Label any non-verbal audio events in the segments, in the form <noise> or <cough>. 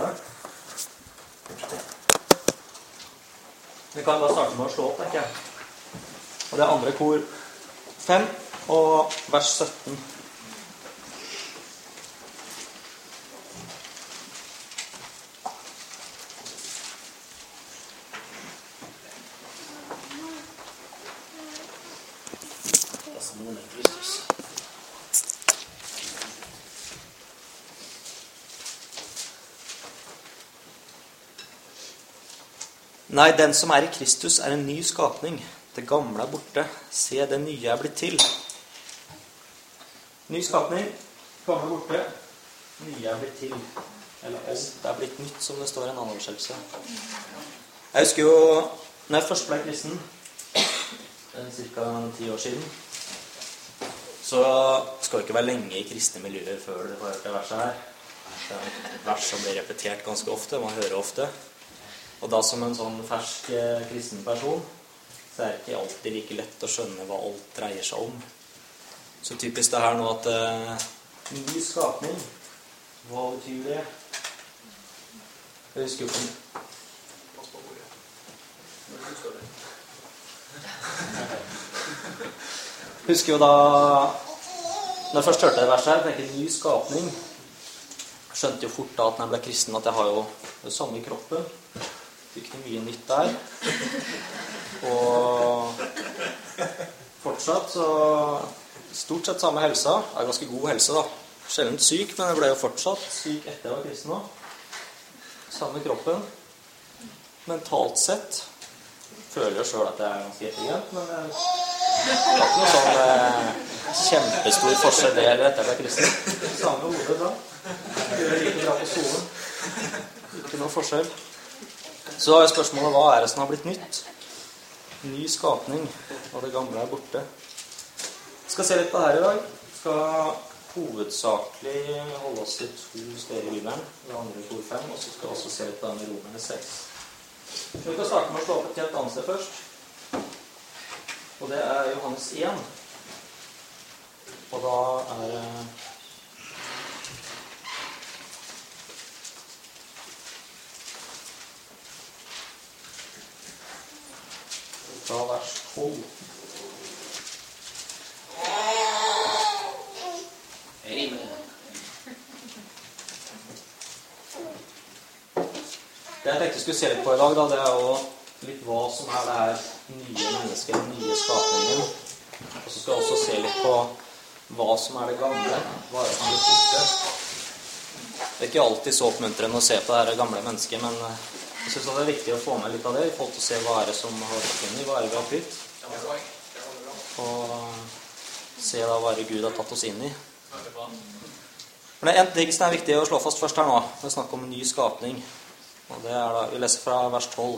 alle. Vi kan bare starte med å slå opp, tenker jeg. Og det er andre kor 5 og vers 17. Nei, den som er i Kristus, er en ny skapning. Det gamle er borte. Se, det nye er blitt til. Ny skapning. Gamle borte. Nye er blitt til. Eller alt er blitt nytt, som det står i en annen oversettelse. Jeg husker jo når jeg først ble kristen, ca. ti år siden, så skal du ikke være lenge i kristne miljøer før du får hørt det verset her. Det er et vers som blir repetert ganske ofte. Man hører ofte. Og da som en sånn fersk eh, kristen person, så er det ikke alltid like lett å skjønne hva alt dreier seg om. Så typisk det her nå at eh, ny skapning Hva betyr det? Jeg husker jo Pass på ordet. <laughs> Husker jo da Når jeg først hørte det verset her, tenkte jeg ny skapning. Skjønte jo fort da at når jeg ble kristen, at jeg har jo det samme i kroppen. Fikk noe mye nytt der. Og fortsatt så Stort sett samme helsa. Jeg har ganske god helse, da. Sjelden syk, men jeg ble jo fortsatt syk etter jeg var kristen òg. Samme kroppen. Mentalt sett føler jo sjøl at jeg er ganske intelligent, men det var ikke noe sånn eh, kjempestor forskjell det eller etter jeg ble kristen. Samme hodet da. Gjør like bra på skolen. Ikke noe forskjell. Så er spørsmålet hva er det som har blitt nytt? Ny skapning, og det gamle er borte. Vi skal se litt på det her i dag. Vi skal hovedsakelig holde oss til to steder i Bibelen. Det andre kor fem, og så skal vi også se litt på det med Romerne seks. Vi skal starte med å slå opp et helt annet sted først. Og det er Johannes 1. Og da er det Fra vers 12. Det jeg tenkte vi skulle se litt på i dag, da, det er jo litt hva som er det her nye mennesket, den nye skapningen. Og så skal jeg også se litt på hva som er det gamle. Hva er det som blir borte. Det er ikke alltid så oppmuntrende å se på det her gamle mennesket, men eh, jeg syns det er viktig å få med litt av det i forhold til å se hva er det som har forsvunnet, hva er det vi har flytt. Og se da hva er det Gud har tatt oss inn i. Men det er en ting som er viktig å slå fast først her nå. Det er snakk om en ny skapning. Og det er da, Vi leser fra vers 12.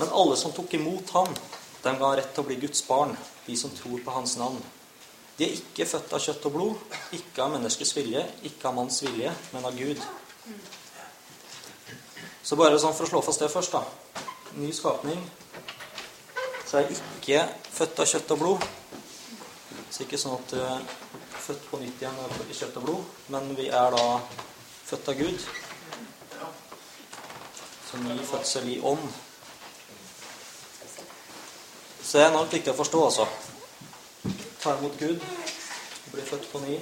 Men alle som tok imot ham, dem ga rett til å bli Guds barn, de som tror på hans navn. De er ikke født av kjøtt og blod, ikke av menneskets vilje, ikke av manns vilje, men av Gud. Så bare sånn for å slå fast det først, da. Ny skapning. Så er ikke født av kjøtt og blod. Så ikke sånn at du er født på nytt igjen i kjøtt og blod, men vi er da født av Gud. Så ny fødsel i ånd. Så det er enormt viktig å forstå, altså. Ta imot Gud, bli født på ny,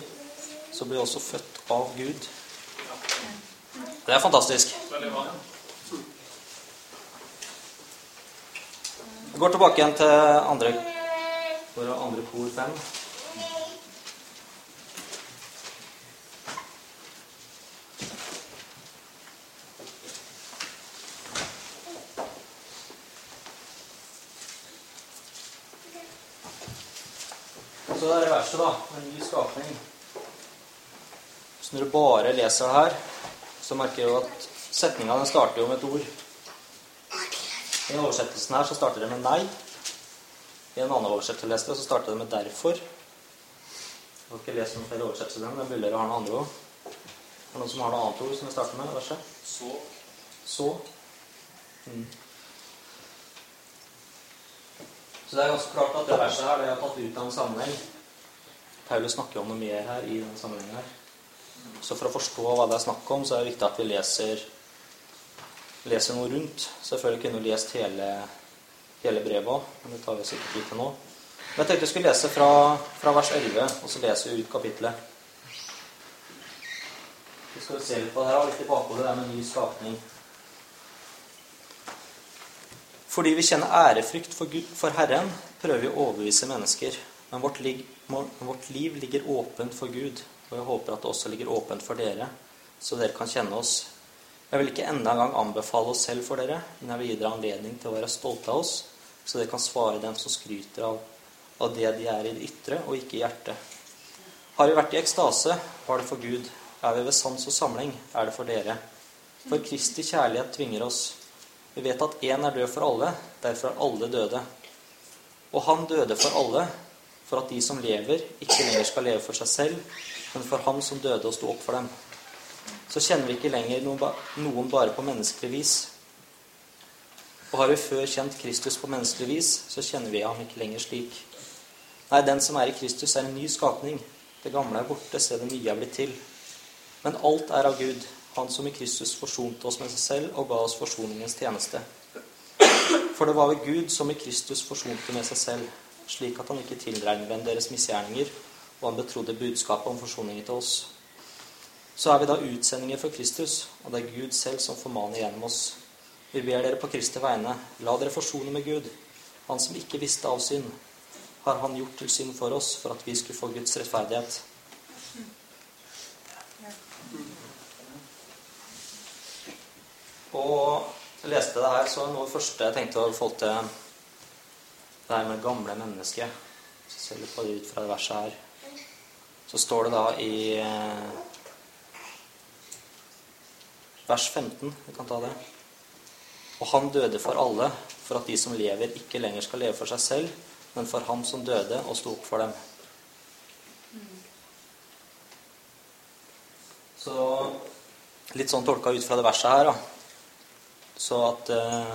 så blir også født av Gud. Det er fantastisk. Vi går tilbake igjen til andre, for andre kor fem. Så er verset, da. En ny skapning. Så når du bare leser det her, så merker du at setninga den starter jo med et ord. I oversettelsen her så starter det med 'nei'. I en annen oversettelse så starter det med 'derfor'. Jeg har ikke lest noen flere oversettelser, men det er mulig dere har noen andre òg. Er det noen som har noe annet ord som vi starter med? verset? Så Så. Mm. Så det er ganske klart at det verset her det er tatt ut av en sammenheng. Paulus snakker om noe mer her i den sammenhengen her. Så for å forstå hva det er snakk om, så er det viktig at vi leser, leser noe rundt. Selvfølgelig kunne du lest hele, hele brevet òg, men det tar vi sikkert tid til nå. Men jeg tenkte jeg skulle lese fra, fra vers 11, og så leser vi ut kapittelet. Vi skal se litt på det her, litt i bakhodet, det er med ny skapning. Fordi vi kjenner ærefrykt for, Gud, for Herren, prøver vi å overbevise mennesker. Men vårt liv, vårt liv ligger åpent for Gud, og jeg håper at det også ligger åpent for dere, så dere kan kjenne oss. Jeg vil ikke enda en gang anbefale oss selv for dere, men jeg vil gi dere anledning til å være stolte av oss, så dere kan svare dem som skryter av, av det de er i det ytre, og ikke i hjertet. Har vi vært i ekstase, var det for Gud. Er vi ved sans og samling, er det for dere. For Kristi kjærlighet tvinger oss. Vi vet at én er død for alle, derfor er alle døde. Og han døde for alle, for at de som lever, ikke lenger skal leve for seg selv, men for ham som døde og sto opp for dem. Så kjenner vi ikke lenger noen bare på menneskelig vis. Og har vi før kjent Kristus på menneskelig vis, så kjenner vi ham ikke lenger slik. Nei, den som er i Kristus, er en ny skapning. Det gamle er borte, se det nye er blitt til. Men alt er av Gud, Han som i Kristus forsonte oss med seg selv og ga oss forsoningens tjeneste. For det var ved Gud som i Kristus forsonte med seg selv, slik at han ikke tilregner dem deres misgjerninger, og han betrodde budskapet om forsoningen til oss. Så er vi da utsendinger for Kristus, og det er Gud selv som formaner gjennom oss. Vi ber dere på Kristi vegne, la dere forsone med Gud. Han som ikke visste av synd, har han gjort til synd for oss, for at vi skulle få Guds rettferdighet. Og jeg leste det her, så noe det første jeg tenkte å få til det her med gamle mennesker. Så ser litt på det ut fra det verset her. Så står det da i eh, vers 15 Vi kan ta det. Og han døde for alle, for at de som lever, ikke lenger skal leve for seg selv, men for ham som døde og sto opp for dem. Så litt sånn tolka ut fra det verset her, da så at eh,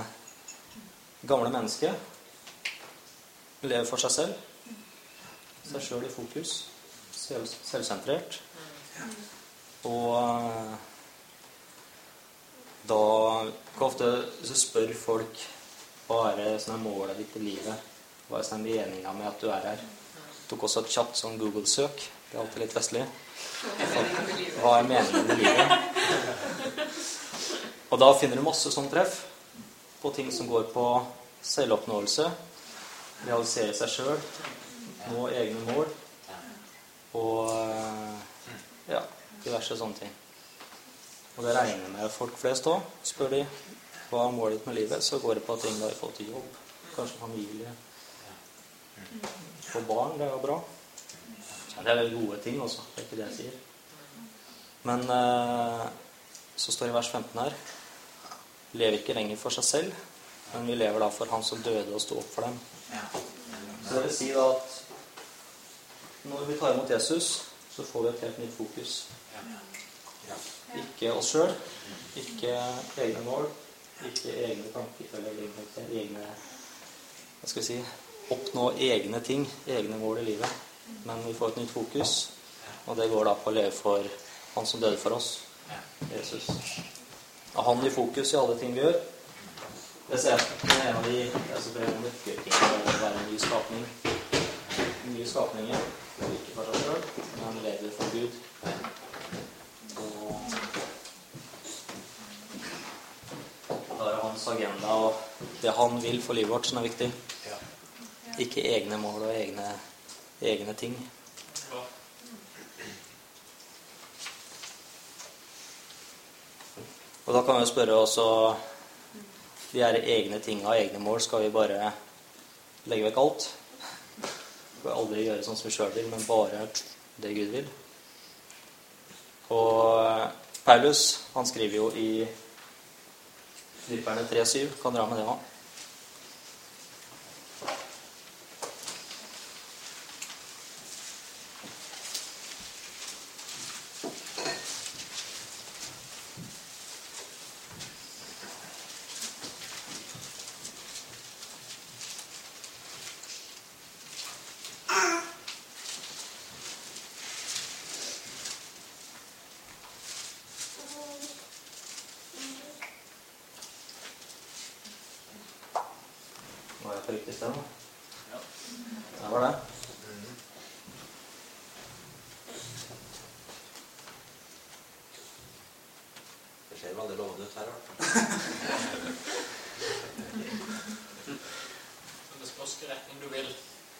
gamle mennesker lever for seg selv. Seg sjøl i fokus. Selv, selvsentrert. Og eh, da Hvor ofte så spør folk hva er som er målet ditt i livet? Hva er er meninga med at du er her? Jeg tok også et kjapt sånn Google-søk. Det er alltid litt vestlig. Hva er meningen med livet? Og da finner du masse sånn treff på ting som går på selvoppnåelse, realisere seg sjøl, nå egne mål og ja, diverse sånne ting. Og det regner med folk flest òg. Spør de hva er målet ditt med livet, så går det på ting da i forhold til jobb, kanskje familie, få barn. Det er jo bra. Det er veldig gode ting også. Det er ikke det jeg sier. Men eh, så står det i vers 15 her lever ikke lenger for seg selv, men vi lever da for Han som døde og sto opp for dem. Så det vil si da at når vi tar imot Jesus, så får vi et helt nytt fokus. Ikke oss sjøl, ikke egne mål, ikke egne tanker eller egne Hva skal vi si Oppnå egne ting, egne mål i livet. Men vi får et nytt fokus, og det går da på å leve for Han som døde for oss, Jesus ha Han i fokus i alle ting vi gjør. Det ser jeg er en av de altså det er nøkkeltingene å være en ny skapning. Nye skapninger. Ikke for seg sjøl, men lever for Gud. Og da er det hans agenda og det han vil for livet vårt, som er viktig. Ikke egne mål og egne, egne ting. Og da kan vi spørre også De her egne tinga og egne mål, skal vi bare legge vekk alt? Vi skal aldri gjøre sånn som vi sjøl vil, men bare det Gud vil. Og Paulus han skriver jo i Filipperne 3,7. Kan dra med det òg.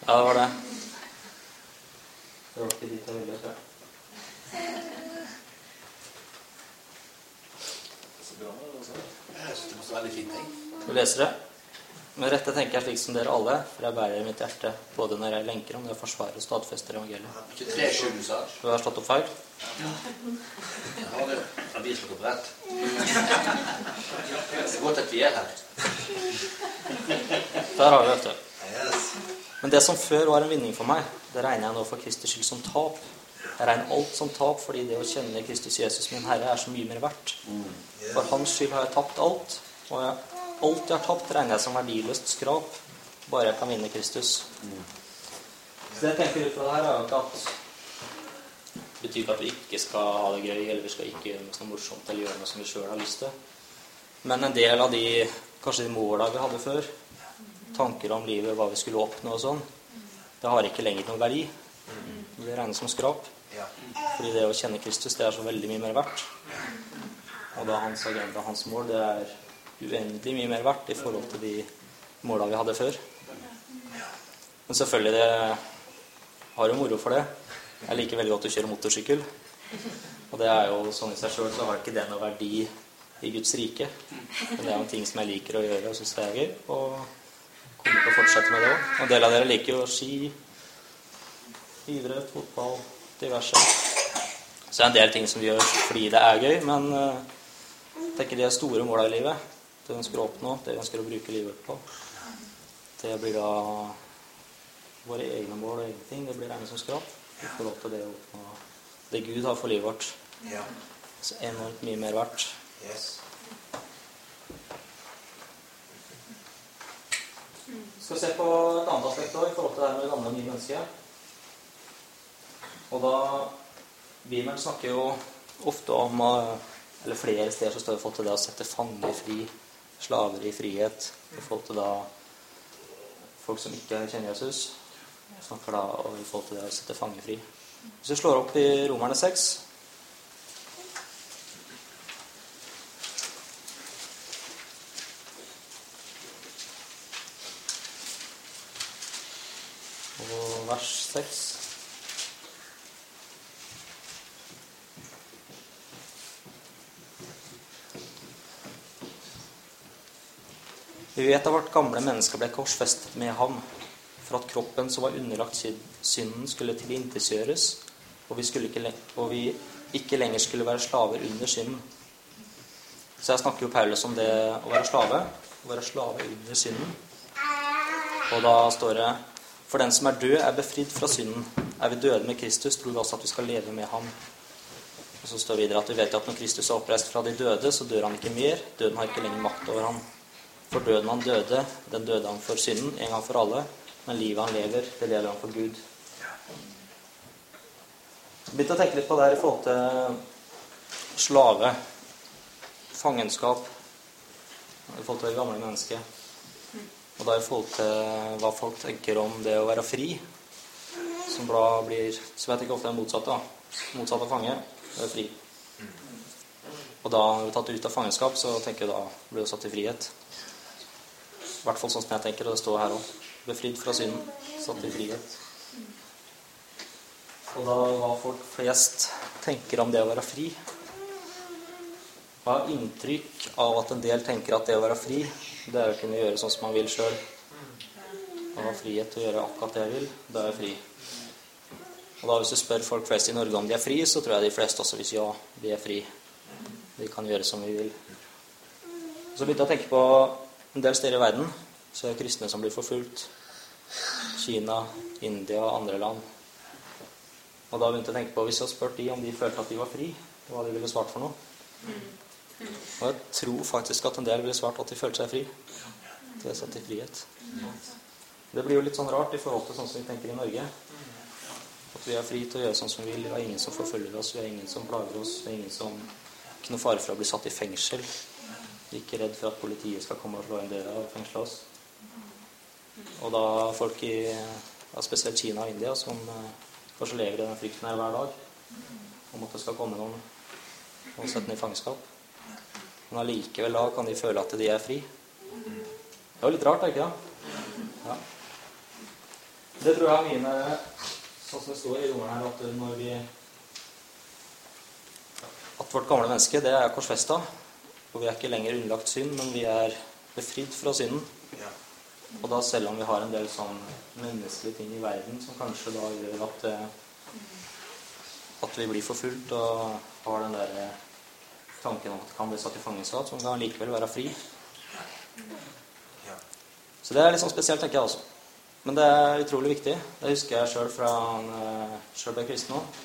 Ja, det var det. Det var ikke dit jeg ville, tror. Så bra, altså. Jeg synes det måtte veldig fint ting. Du leser det. Med rette tenker jeg slik som dere alle, for jeg bærer i mitt hjerte, både når jeg lenker om det forsvarer og stadfester evangeliet. 23 7 sa Du har slått opp feil? Ja, det har vi slått opp rett. Det er godt at vi er her. Der har vi det. Men det som før var en vinning for meg, det regner jeg nå for Kristus skyld som tap. Jeg regner alt som tap fordi det å kjenne Kristus Jesus min Herre er så mye mer verdt. For hans skyld har jeg tapt alt, og jeg, alt jeg har tapt, regner jeg som verdiløst skrap, bare jeg kan vinne Kristus. Så det jeg tenker ut fra det her, er jo ikke at det betyr ikke at vi ikke skal ha det gøy, eller vi skal ikke gjøre noe morsomt eller gjøre noe som vi sjøl har lyst til. Men en del av de kanskje de måla vi hadde før, tanker om livet, hva vi skulle oppnå og sånn, det har ikke lenger noen verdi. Det blir regnet som skrap. Fordi det å kjenne Kristus, det er så veldig mye mer verdt. Og da hans agenda, hans mål, det er uendelig mye mer verdt i forhold til de måla vi hadde før. Men selvfølgelig, det har jo moro for det. Jeg liker veldig godt å kjøre motorsykkel. Og det er jo sånn i seg sjøl så har ikke det noe verdi i Guds rike. Men det er jo en ting som jeg liker å gjøre og syns er gøy. Og kommer til å fortsette med det òg. En del av dere liker jo ski, idrett, fotball, diverse. Så det er en del ting som vi gjør fordi det er gøy, men jeg tenker de er store måla i livet. Det vi ønsker å oppnå, det vi ønsker å bruke livet på. Det blir da våre egne mål og egne ting. Det blir regnet som skrap i forhold til det å oppnå det Gud har for livet vårt. Ja. Så enormt mye mer verdt. Yes. Skal se på et annet aspekt også, i forhold til det her med gamle og nye mennesket. Og da Bibelen snakker jo ofte om eh, Eller flere steder så står det forhold til det å sette fanger fri, slaver i frihet. I forhold til da folk som ikke kjenner Jesus. Snakker da i forhold til det å sette fanger fri. Hvis vi slår opp i Romerne 6 6 Vi vet at vårt gamle menneske ble korsfestet med ham, for at kroppen som var underlagt synden, skulle tilintetgjøres, og, og vi ikke lenger skulle være slaver under synden. Så jeg snakker jo Paulus om det å være slave, å være slave under synden. Og da står det For den som er død, er befridd fra synden. Er vi døde med Kristus, tror vi også at vi skal leve med ham. Og så står videre at vi vet at når Kristus er oppreist fra de døde, så dør han ikke mer. Døden har ikke lenger makt over ham. For døden han døde, den døde han for synden en gang for alle. Men livet han lever, det lever han for Gud. Jeg begynte å tenke litt på det her i forhold til slave, fangenskap, i forhold til det gamle mennesket. Og da i forhold til hva folk tenker om det å være fri, som da blir Som jeg tenker ofte er motsatt, da. Motsatt av fange, det er fri. Og da er tatt ut av fangenskap, så tenker jeg da blir du satt i frihet. I hvert fall sånn som jeg tenker, og det står her òg. Befridd fra synden, satt i frihet. Og da hva folk flest tenker om det å være fri. Jeg har inntrykk av at en del tenker at det å være fri, det er å kunne gjøre sånn som man vil sjøl. Å ha frihet til å gjøre akkurat det jeg vil, da er jeg fri. Og da hvis du spør folk flest i Norge om de er fri, så tror jeg de fleste også vil si ja, vi er fri. Vi kan gjøre som vi vil. Så begynte jeg å tenke på en del steder i verden så er det kristne som blir forfulgt. Kina, India og andre land. Og da begynte jeg å tenke på hvis jeg hadde spurt de om de følte at de var fri, hva de ville svart for noe. Og jeg tror faktisk at en del ville svart at de følte seg fri. De er satt i frihet. Det blir jo litt sånn rart i forhold til sånn som vi tenker i Norge. At vi er fri til å gjøre sånn som vi vil. Vi har ingen som forfølger oss, vi har ingen som plager oss. Vi har ingen som ikke noe fare for å bli satt i fengsel. Er ikke redd for at politiet skal komme og slå inn døra og fengsle oss. Og da folk i ja, spesielt Kina og India som eh, kanskje lever i den frykten her hver dag om at det skal komme noen og sette den i fangenskap. Men allikevel da kan de føle at de er fri. Det er jo litt rart, er ikke det? Ja. Det tror jeg er mye med sånn som det står i romerne her, at når vi At vårt gamle menneske, det er korsfesta. Og vi er ikke lenger underlagt synd, men vi er befridd fra synden. Og da selv om vi har en del sånn menneskelige ting i verden som kanskje da gjør at eh, at vi blir forfulgt og har den der eh, tanken om at han kan bli satt i fangenskap, så kan likevel være fri. Så det er litt sånn spesielt, tenker jeg også. Men det er utrolig viktig. Det husker jeg sjøl fra han sjøl ble kristen òg.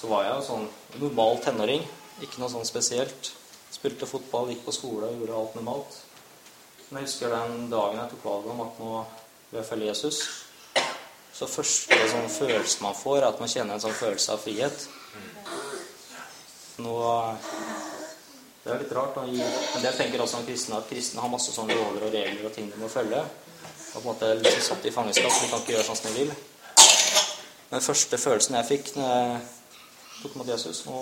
Så var jeg jo sånn normal tenåring. Ikke noe sånn spesielt. Spilte fotball, gikk på skole og gjorde alt normalt. Men jeg husker den dagen jeg tok valget om at nå vil jeg følge Jesus. Så første sånn følelse man får, er at man kjenner en sånn følelse av frihet. Nå Det er litt rart. da, Men det tenker også om kristne, at kristne har masse sånne lover og regler og ting de må følge. Og på en måte liksom satt i fangenskap. De kan ikke gjøre sånn som de vil. Den første følelsen jeg fikk når jeg tok imot Jesus nå,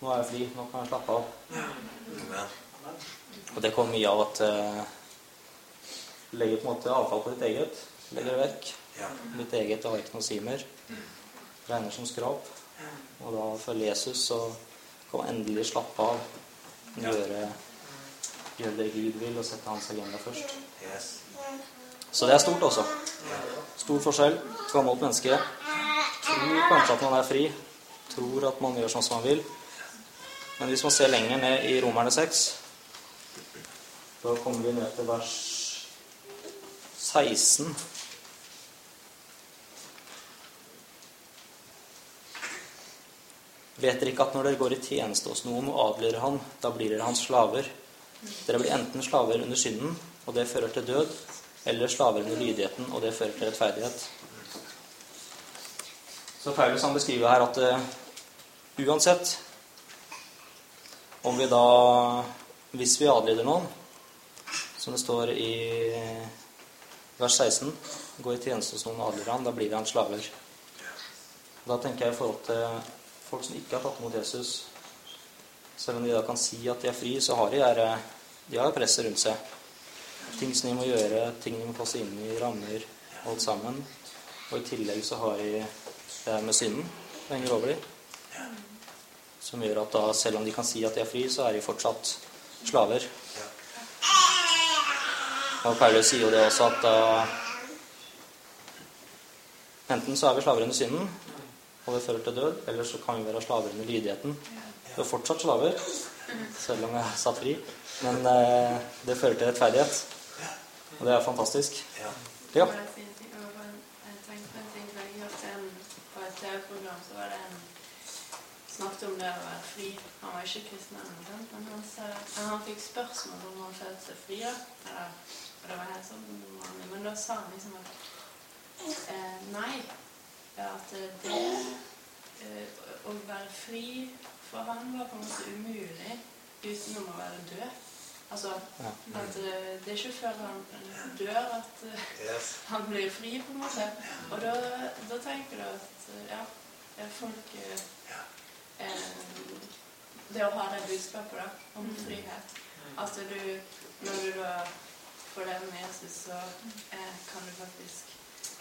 nå er jeg fri. Nå kan jeg slappe av. Og det kom mye av at eh, legger på en måte avfall på ditt eget. Legger det vekk. Mitt eget har ikke noe å si mer. Regner som skrap. Og da følger Jesus, så kan man endelig slappe av. Gjøre, gjøre det Gud vil, og sette hans agenda først. Så det er stort også. Stor forskjell. Gammelt menneske. Tror kanskje at man er fri. Tror at man gjør sånn som man vil. Men hvis man ser lenger ned i Romerne 6, da kommer vi ned til vers 16. Vet dere ikke at når dere går i tjeneste hos noen og adlyder han, da blir dere hans slaver? Dere blir enten slaver under synden, og det fører til død, eller slaver under lydigheten, og det fører til rettferdighet. Så Paulus han beskriver her at uh, uansett om vi da Hvis vi adlyder noen, som det står i vers 16 Gå i tjeneste hos noen og adlyder han, da blir vi hans slaver. Da tenker jeg i forhold til folk som ikke har tatt imot Jesus Selv om de da kan si at de er fri, så har de, her, eh, de har presset rundt seg. Ting som de må gjøre, ting de må passe inn i, rammer, alt sammen. Og i tillegg så har de det med synden det henger over dem. Som gjør at da, selv om de kan si at de er fri, så er de fortsatt slaver. Og Paulus sier jo det også at da Enten så er vi slaver under synden, og det fører til død, eller så kan vi være slaver under lydigheten. Vi er fortsatt slaver, selv om jeg er satt fri. Men eh, det fører til rettferdighet. Og det er fantastisk. Ja. Snakket om det å være fri. Han var ikke kristen, ennå, men han, sa, han fikk spørsmål om han følte seg fri. Eller, og det var helt sånn. Men da sa han liksom at eh, nei, at det eh, å være fri for han var på en måte umulig utenom å være død. Altså, at eh, det er ikke før han dør at eh, <laughs> han blir fri, på en måte. Og da, da tenker du at ja, folk eh, eh, Det å ha det budskapet da, om frihet At du, når du da får det med Jesus, så eh, kan du faktisk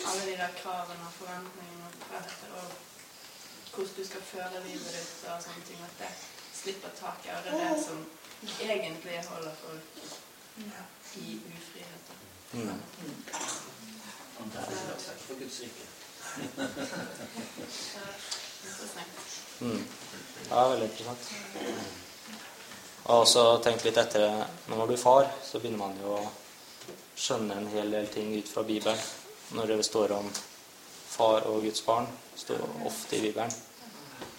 Alle de der kravene og forventningene og, og hvordan du skal føle livet ditt og sånne ting, at det slipper taket. Og det er det som egentlig holder folk i ufrihet. Mm. Takk for Guds rike. Mm. Ja, veldig interessant. Jeg har også tenkt litt etter Når man blir far, så begynner man jo å skjønne en hel del ting ut fra Bibelen. Når det står om far og Guds barn, står ofte i Bibelen.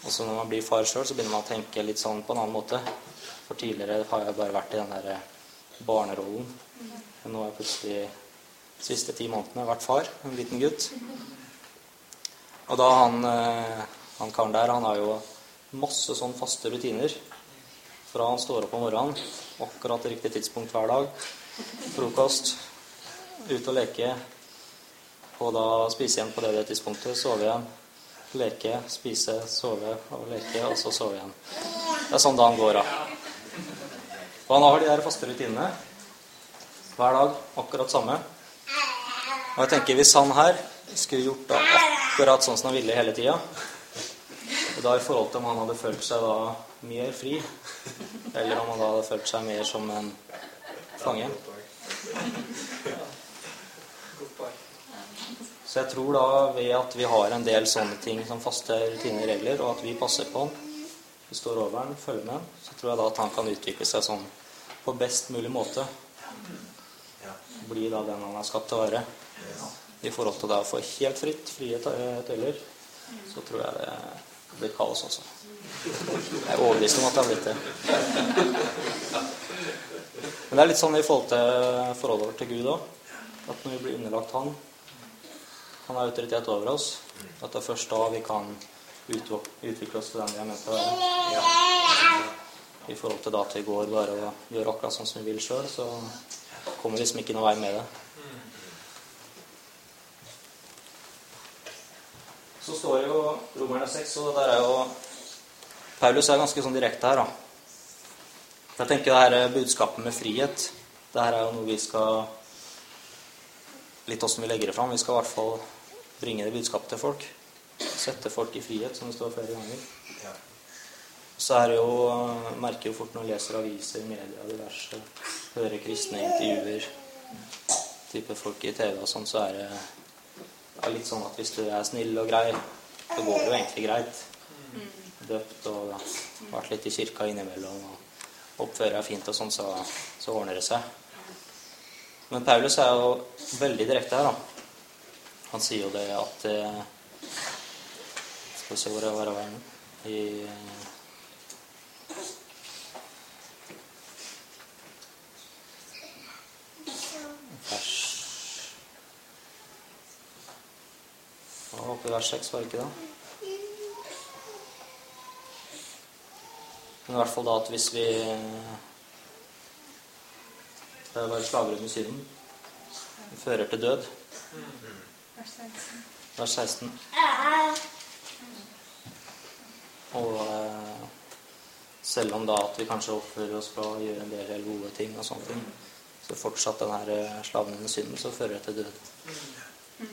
Og så når man blir far sjøl, så begynner man å tenke litt sånn på en annen måte. For tidligere har jeg bare vært i den der barnerollen. Men nå har jeg plutselig de siste ti månedene vært far. En liten gutt. Og da han, eh, han karen der, han har jo masse sånn faste rutiner. Fra han står opp om morgenen, akkurat til riktig tidspunkt hver dag. Frokost. ut og leke, og da spise igjen på det, det tidspunktet, sove igjen, leke, spise, sove og leke, og så sove igjen. Det er sånn dagen går, da. Og han har de der faste rutinene hver dag, akkurat samme. Og jeg tenker hvis han her skulle gjort det akkurat sånn som han ville hele tida, da i forhold til om han hadde følt seg da mer fri, eller om han da hadde følt seg mer som en fange. Så jeg tror da ved at vi har en del sånne ting som faste rutiner og regler, og at vi passer på den, vi står over den, følger med han, så tror jeg da at han kan utvikle seg sånn på best mulig måte. Bli da den han er skapt til å være. I forhold til da å få helt fritt, frie tø- tøyler, så tror jeg det blir kaos også. Jeg er overbevist om at det har blitt det. Men det er litt sånn i forhold til forholdet vårt til Gud òg. At når vi blir underlagt Han Han har autoritet over oss. At det er først da vi kan utvikle oss til den vi er ment å være. I forhold til da at vi går bare og gjør akkurat sånn som vi vil sjøl, så kommer vi liksom ikke noen vei med det. Så står jo Romerne 6, og der er jo Paulus er ganske sånn direkte her, da. Jeg tenker det her budskapet med frihet, det her er jo noe vi skal Litt åssen vi legger det fram. Vi skal i hvert fall bringe det budskapet til folk. Sette folk i frihet, som det står flere ganger. Så er det jo Merker jo fort når man leser aviser, media, diverse, hører kristne intervjuer, type folk i TV og sånn, så er det ja, litt sånn at hvis du er snill og grei, så går det jo egentlig greit. Døpt og ja, vært litt i kirka innimellom og oppfører deg fint og sånn, så, så ordner det seg. Men Paulus er jo veldig direkte her, da. Han sier jo det at eh, Skal vi se hvor jeg var av veien I vers Ja, oppe i vers 6, var det ikke det? Men i hvert fall da at hvis vi Det er å være slaver under synden det fører til død. Vers 16. Og eh, selv om da at vi kanskje oppfører oss på å gjøre en del gode ting, og sånne ting, så fortsatt den her eh, slaven under synden, så fører det til død.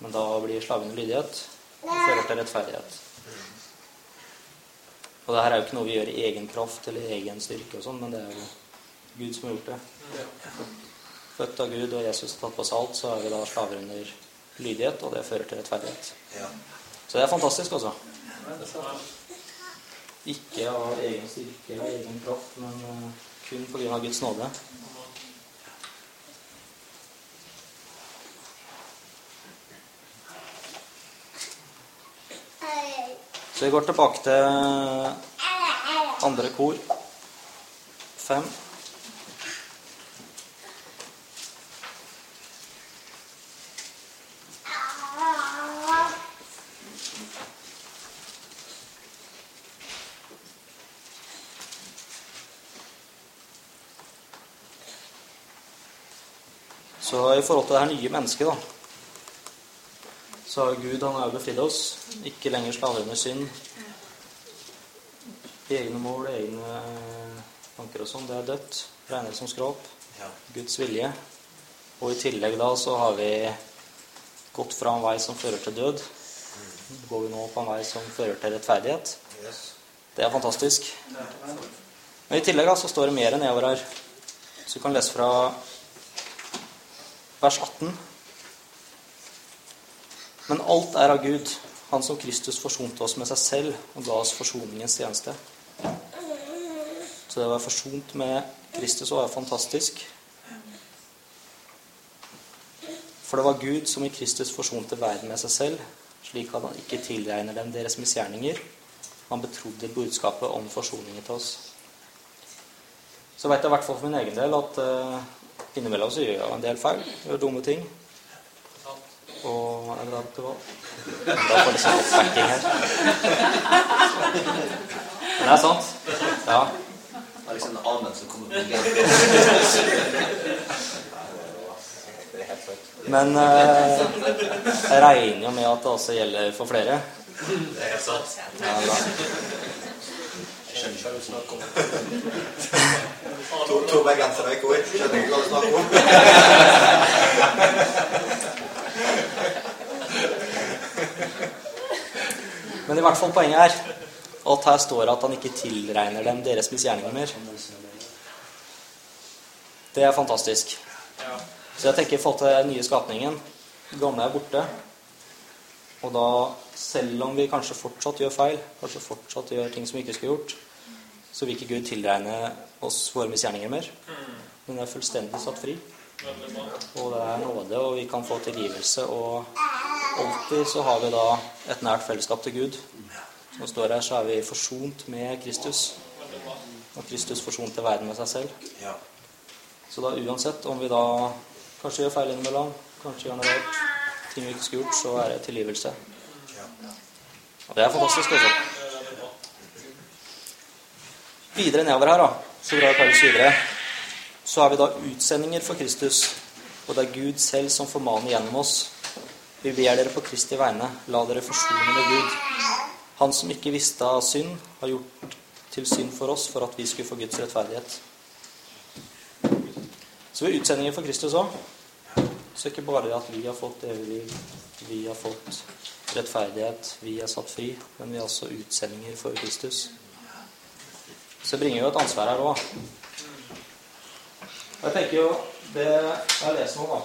Men da blir slaven lydighet og fører til rettferdighet. Og det her er jo ikke noe vi gjør i egen kraft eller egen styrke, og sånn, men det er jo Gud som har gjort det. Født av Gud og Jesus har tatt på oss alt, så er vi da slaver under lydighet, og det fører til rettferdighet. Så det er fantastisk, altså. Ikke av egen styrke eller egen kraft, men eh, kun pga. Guds nåde. Så vi går tilbake til andre kor. Fem. Så i forhold til det her nye mennesket, da, så har Gud han har jo befridd oss. Ikke lenger slaver under synd. Egne mål, egne tanker og sånn, det er dødt. Regnes som skråp. Guds vilje. Og i tillegg da så har vi gått fra en vei som fører til død. Går vi nå på en vei som fører til rettferdighet. Det er fantastisk. Men i tillegg da så står det mer enn nedover her. Så du kan lese fra vers 18. Men alt er av Gud, Han som Kristus forsonte oss med seg selv og ga oss forsoningens tjeneste. Så det å være forsont med Kristus var fantastisk. For det var Gud som i Kristus forsonte verden med seg selv, slik at han ikke tilregner dem deres misgjerninger. Han betrodde budskapet om forsoningen til oss. Så vet jeg i hvert fall for min egen del at uh, innimellom så gjør jeg en del feil. Gjør dumme ting. Og er det til hva? Da får jeg liksom oppbacking her. Men det er sant. Ja. Det er liksom en amen som kommer. <laughs> Det er Men eh, jeg regner jo med at det også gjelder for flere. Det er helt sant. Ja. Jeg skjønner ikke hva du snakker om. <laughs> To, to bergensere i kor. Skjønner ikke hva du snakker om. Men i hvert fall poenget er at her står det at han ikke tilregner dem deres misgjerninger mer. Det er fantastisk. Så jeg tenker i forhold til den nye skapningen Det gamle er borte. Og da, selv om vi kanskje fortsatt gjør feil, kanskje fortsatt gjør ting som vi ikke skulle gjort, så vil ikke Gud tilregne oss våre misgjerninger mer. Men vi er fullstendig satt fri. Og det er nåde, og vi kan få tilgivelse. Og alltid så har vi da et nært fellesskap til Gud. Som står her, så er vi forsont med Kristus. Og Kristus forsonte verden med seg selv. Så da uansett om vi da kanskje gjør feil innimellom, kanskje gjør noe rart, ting vi ikke skulle gjort, så er det tilgivelse. Og det er fantastisk også. Det er veldig bra. Videre nedover her, da, så drar Paulus videre. Så er vi da utsendinger for Kristus, og det er Gud selv som formaner gjennom oss. Vi ber dere på Kristi vegne, la dere forsone med Gud. Han som ikke visste av synd, har gjort til synd for oss for at vi skulle få Guds rettferdighet. Så vi er utsendinger for Kristus òg. Så er ikke bare at vi har fått evig liv, vi har fått rettferdighet, vi er satt fri, men vi er også utsendinger for Kristus. Så bringer jo et ansvar her òg. Jeg tenker jo Det jeg leser nå, da,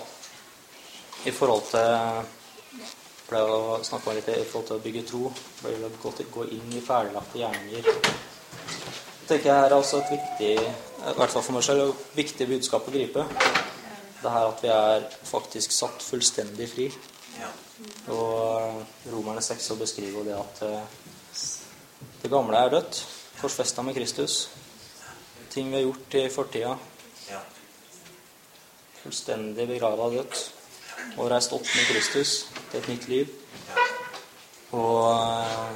i forhold til ble å snakke om litt i forhold til å bygge tro, Ble å gå, inn i ferdiglagte gjerninger. Det tenker jeg er også et viktig, i hvert fall for meg selv, et viktig budskap å gripe. Det her at vi er faktisk satt fullstendig fri. Og Romerne 6 beskriver jo det at eh, det gamle er dødt, korsfesta med Kristus. Ting vi har gjort i fortida, fullstendig begrava og dødt. Og reist opp med Kristus til et nytt liv. Og eh,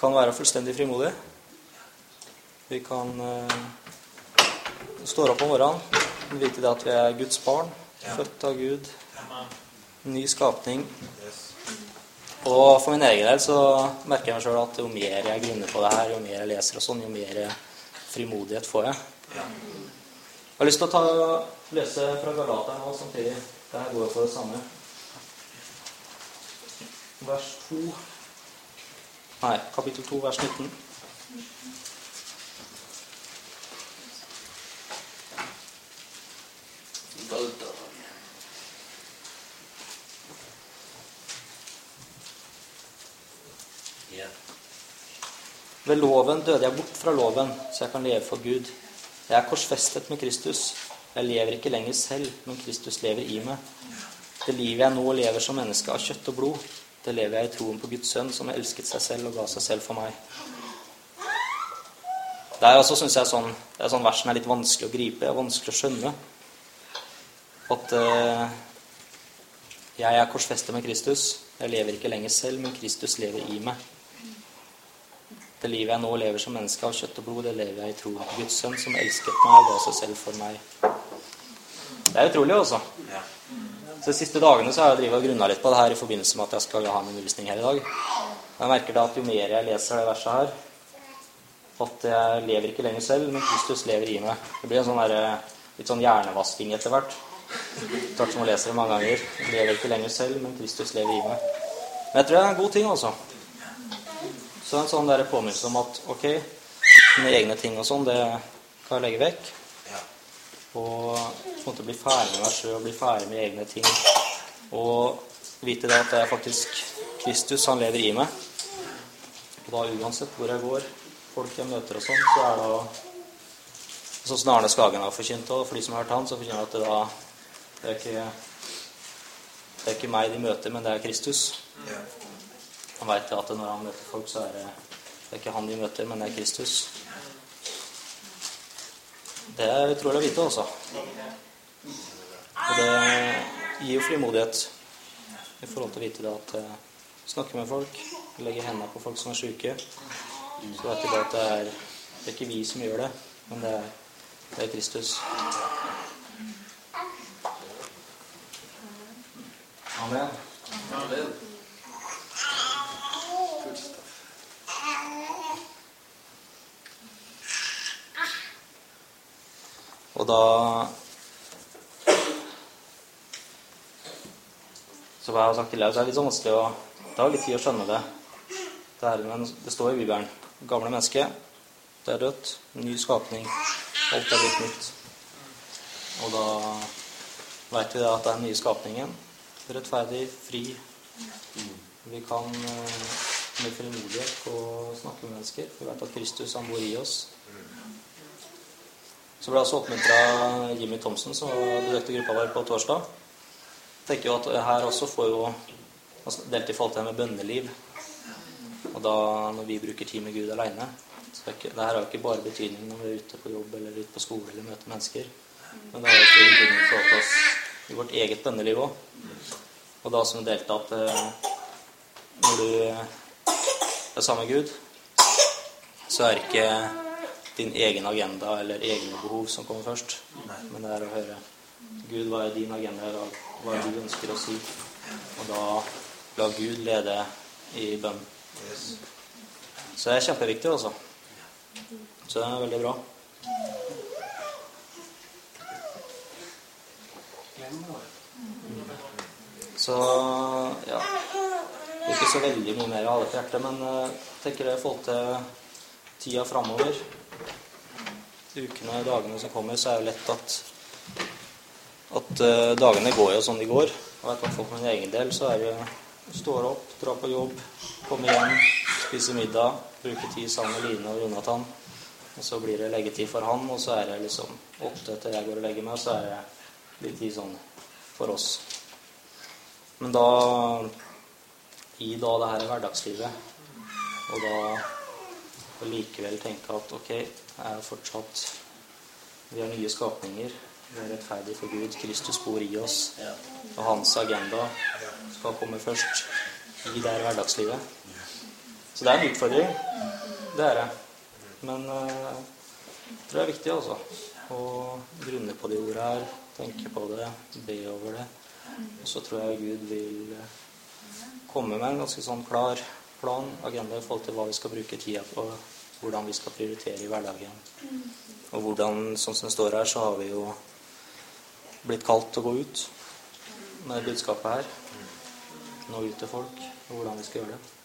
kan være fullstendig frimodig. Vi kan eh, stå opp om morgenen vite det at vi er Guds barn, født av Gud, ny skapning. Og for min egen del så merker jeg meg sjøl at jo mer jeg grunner på det her, jo mer jeg leser og sånn, jo mer frimodighet får jeg. Ja. Jeg har lyst til å ta, lese fra Galata nå samtidig. Det her går for det samme. Vers 2 Nei, kapittel 2, vers 19. Ja. Ved loven døde jeg bort fra loven, så jeg kan leve for Gud. Jeg er korsfestet med Kristus. Jeg lever ikke lenger selv, men Kristus lever i meg. Det livet jeg nå lever som menneske av kjøtt og blod, det lever jeg i troen på Guds sønn, som har elsket seg selv og ga seg selv for meg. Det er altså, synes jeg, sånn, det er sånn vers er litt vanskelig å gripe, vanskelig å skjønne. At eh, jeg er korsfestet med Kristus. Jeg lever ikke lenger selv, men Kristus lever i meg. Det livet jeg nå lever som menneske av kjøtt og blod, det lever jeg i tro på Guds sønn, som elsket meg og ga seg selv for meg. Det er utrolig, også. Så De siste dagene så har jeg og grunna litt på det her i forbindelse med at jeg skal ha min undervisning her i dag. Jeg merker da at jo mer jeg leser det verset her, at jeg lever ikke lenger selv, men Kristus lever i meg. Det blir en sånn der, litt sånn hjernevasking etter hvert. Tvert som å leser det mange ganger. Jeg lever ikke lenger selv, men Kristus lever i meg. Men jeg tror det er en god ting, altså. Så en sånn der påminnelse om at ok, mine egne ting og sånn, det kan jeg legge vekk. Og på en måte bli ferdig med meg sjøl, bli ferdig med egne ting. Og vite det at det er faktisk Kristus, han lever i meg. Og da uansett hvor jeg går, folk jeg møter og sånn, så er det Sånn som Arne Skagen har forkynt, og for de som har hørt han, så forkynner han at det da det er ikke det er ikke meg de møter, men det er Kristus. Han veit at når han møter folk, så er det, det er ikke han de møter, men det er Kristus. Det er utrolig å vite, altså. Og det gir jo frimodighet i forhold til å vite det at eh, snakke med folk, legge hendene på folk som er syke. Så vet de at det er, det er ikke vi som gjør det, men det er, det er Kristus. Amen. Amen. Og da Som jeg har sagt tidligere, så er det litt sånn vanskelig å Det tar litt tid å skjønne det. Det, her, men det står i Bibelen gamle menneske, det er dødt. Ny skapning. Alt er blitt nytt. Og da veit vi det at det er den nye skapningen. Rettferdig, fri. Vi kan eh, med frimodighet og snakke med mennesker. Vi vet at Kristus han bor i oss. Så ble jeg også oppmuntra Jimmy Thomsen, som besøkte gruppa vår på torsdag. tenker jo at her også får jo altså delt i forhold til det med bønneliv. Og da når vi bruker tid med Gud aleine Det her har jo ikke bare betydning når vi er ute på jobb eller ute på skole eller møter mennesker. Men det har jo stor betydning for oss i vårt eget bønneliv òg. Og da som vi delte at eh, når du er sammen med Gud, så er ikke din egen agenda eller egne behov som kommer først. Men det er å høre Gud, hva er din agenda i dag? Hva er det du ønsker å si? Og da la Gud lede i bønn. Så det er kjempeviktig, altså. Så det er veldig bra. Så ja Det er Ikke så veldig mye mer å ha det på hjertet, men jeg tenker det i forhold til tida framover, ukene og dagene som kommer, så er det lett at at uh, dagene går jo som de går. Og jeg kan få for min egen del så er det står opp, dra på jobb, komme hjem, spise middag, bruke tid sammen med Line og Jonathan. Og så blir det leggetid for han, og så er det liksom åtte til jeg går og legger meg, så er det litt tid sånn for oss. Men da i da det her er hverdagslivet, og da og likevel tenke at ok, er fortsatt Vi er nye skapninger. Vi er rettferdige for Gud. Kristus bor i oss. Og hans agenda skal komme først i det her hverdagslivet. Så det er en utfordring. Det er det. Men uh, jeg tror det er viktig, altså. Å grunne på de ordene her. Tenke på det. Be over det. Og så tror jeg Gud vil uh, komme med en ganske sånn klar plan, agenda i forhold til hva vi skal bruke tida på. Hvordan vi skal prioritere i hverdagen. Og hvordan, sånn som det står her, så har vi jo blitt kalt å gå ut med budskapet her. Nå ut til folk, og hvordan vi skal gjøre det.